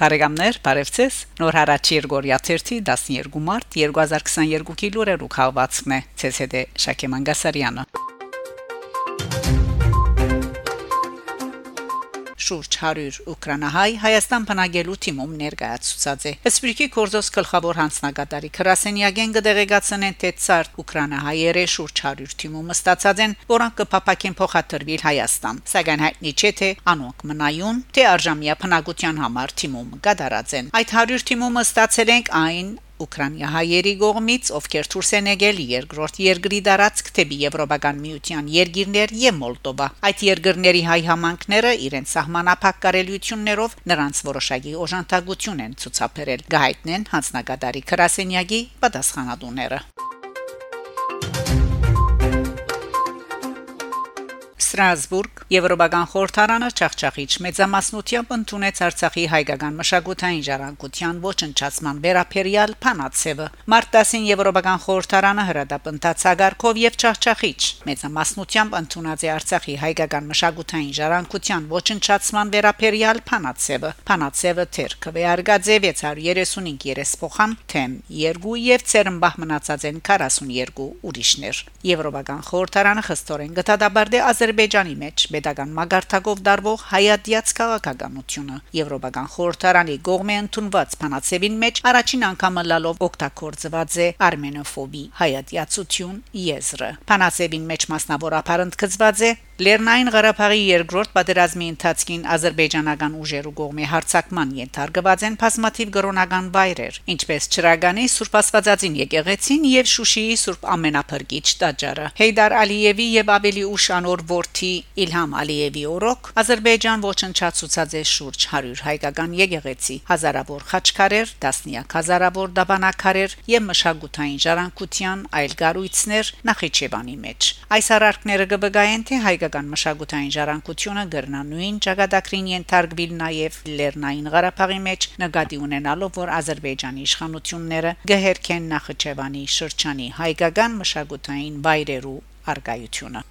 Բարեկամներ, բարևձեզ։ Նոր հարաճ Երգորիա 12 մարտ 2022-ի լուրերու խաղվածքն է ՑՍԴ Շակե Մանգասարյանը։ շուրջ 100 ուկրաինահայ Հայաստան բնագելու թիմում ներկայացուցած է։ Սպիրկի կորզոս գլխավոր հանձնագետարի Քրասենյագեն կդեղեկացնեն թե ցարտ ուկրաինահայերը շուրջ 100 թիմում ստացած են, որոնք կփապակեն փոխադրվել Հայաստան։ Սակայն հայտնի չէ թե անոնք մնայուն թե արժամիա բնագության համար թիմում կդարած են։ Այդ 100 թիմում ստացել ենք այն ուկրաինահայերի կողմից, ովքեր դուրս են եկել երկրորդ երկրի դարածք թեպի Եվրոպական միության երկիրներ եւ Մոլդովա։ Այդ երկրների հայ համանքները իրենց սահմանափակ կարելիություններով նրանց որոշակի օժանդակություն են ցուցաբերել։ Գայտնեն հանձնագետարի Քրասենյագի պատասխանատուները։ Ստրասբուրգ Եվրոպական խորհրդարանը ճախճախիչ մեծամասնությամբ ընդունեց Արցախի հայկական մշակութային ժառանգության ոչնչացման վերապերյալ փանացևը Մարտասին Եվրոպական խորհրդարանը հրադապընթաց ագարքով եւ ճախճախիչ մեծամասնությամբ ընդունած է Արցախի հայկական մշակութային ժառանգության ոչնչացման վերապերյալ փանացևը փանացևը թերքը վեարգաձև 635 երեսփոխան թեմ 2 եւ ծերմբահ մնացած են 42 ուրիշներ Եվրոպական խորհրդարանը խստորեն գտադաբարդե Ադրբեջան Ադրբեջանի մեջ pedagogan մագարտակով դարվող հայատյաց քաղաքականությունը Եվրոպական խորհրդարանի գողմե ընդունված փանացեվին մեջ առաջին անգամը լալով օգտագործված է արմենոֆոբի հայատյացություն եզրը փանացեվին մեջ մասնավորապես ընդգծված է Լեռնային Ղարաբաղի երկրորդ պատերազմի ընթացքին ազերբայջանական ուժերու կողմի հարձակման ենթարկված են բազմաթիվ գրոնական վայրեր, ինչպես Չրագանի Սուրբ Աստվածածին եկեղեցին եւ Շուշիի Սուրբ Ամենափրկիչ տաճարը։ Հեյդար Ալիևի եւ ավելի ուշ անոր որդի Իլհամ Ալիևի օրոք Ադրբեջան ոչնչացուցած է շուրջ 100 հայկական եկեղեցի, հազարավոր խաչքարեր, դասնիակ հազարավոր դաբանակարեր եւ մշակութային ժառանգության այլ գառույցներ Նախիջևանի մեջ։ Այս արարքները կվգայեն թե հայկական հայկական մշակութային ժառանգությունը գրնանույն ճակատագրին ենթարկվել նաև Լեռնային Ղարաբաղի մեջ նկատի ունենալով որ Ադրբեջանի իշխանությունները գահերքեն Նախիջևանի շրջանի հայկական մշակութային վայրերու արգայությունը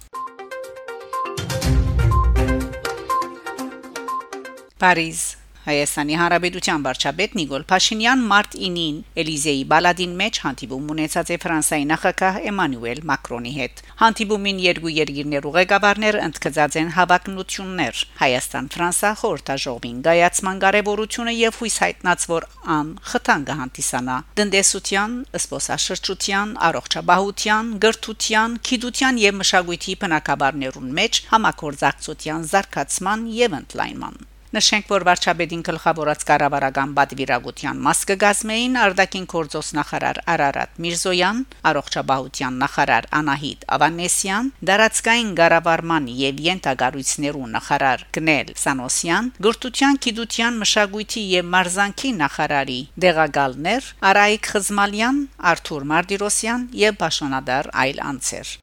Փարիզ Հայաստանի Հանրապետության վարչապետ Նիկոլ Փաշինյան մարտ 9-ին Էլիզեի բալադին մեջ հանդիպում ունեցած է Ֆրանսիայի նախագահ Էմանուել Մակրոնի հետ։ Հանդիպումին երկու երկիրներու ղեկավարներ ընդգծած են հավակնություններ Հայաստան-Ֆրանսա խորհրդաժողովին գայացման կարևորությունը եւ հույս հայտնած որ ան խթան կհանդիսանա դնդեսության, սփոսաշրջության, առողջապահության, գրթության, քիդության եւ մշակույթի բնակաբարներուն մեջ համակորձակցության զարգացման եւ ընդլայնման Նշենք, որ վարչապետին գլխավորած կառավարական բադվիրագության մաս կգազմեին Արդակին կորձոս նախարար Արարատ Միրզոյան, առողջապահության նախարար Անահիտ Ավանեսյան, դարածքային կառավարման եւ յենտագարույցներու նախարար Գնել Սանոսյան, Գորտության գիտության մշակույթի եւ մարզանքի նախարարի դեղագալներ Արայիկ Խզմալյան, Արթուր Մարտիրոսյան եւ Բաշոնադար այլ անձեր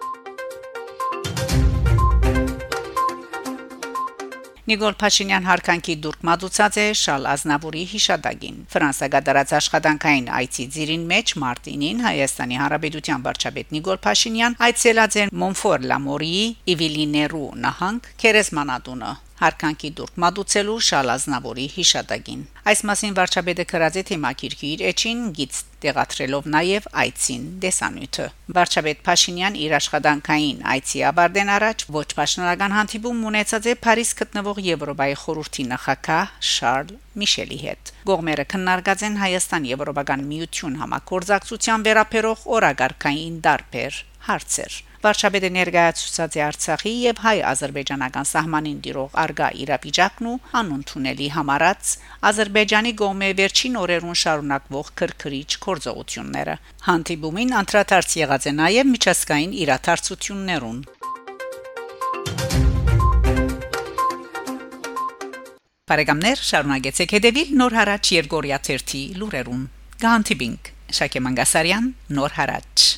Նիկոլ Փաշինյան հարկանքի դուրք մատուցած է Շալ Ազնավուրի հիշադակին։ Ֆրանսա գդարած աշխատանքային այցի ծիրին մեջ Մարտինին Հայաստանի Հանրապետության վարչապետ Նիկոլ Փաշինյան այցելած է Մոնֆոր Լամորի Իվիլիներու նահանգ Քերեսմանատունը հարկանքի դուրք մատուցելու շալազնավորի հիշատակին։ Այս մասին վարչապետը է թեմակիրքի իր էջին գից տեղադրելով նաև այցին դեսանյութը։ Վարչապետ Փաշինյան իր աշխատանքային այցի աբարդեն առաջ ոչ պաշտոնական հանդիպում ունեցած է Փարիզ գտնվող Եվրոպայի խորհրդի նախագահ Շարլ Միշելի հետ։ Գողմերը քննարկած են Հայաստան Եվրոպական միություն համակորձակցության վերապերող օրագարկային դարբեր հարցեր։ Վարշավեդը ներկայացուցած է Արցախի եւ հայ-ադրբեջանական սահմանին դիրող արգա իրավիճակն ու անընդունելի համարած Ադրբեջանի գոմե վերջին օրերուն շարունակվող քրքրիչ կորձողությունները։ Հանդիպումին անդրադարձ եղած է նաեւ միջազգային իրադարձություններուն։ Բարեկամներ, շարունակեցեք հետևել Նոր հարաճ Երգորիա 1-ի լուրերուն։ Գանտիբինգ Շակե Մանգասարյան, Նոր հարաճ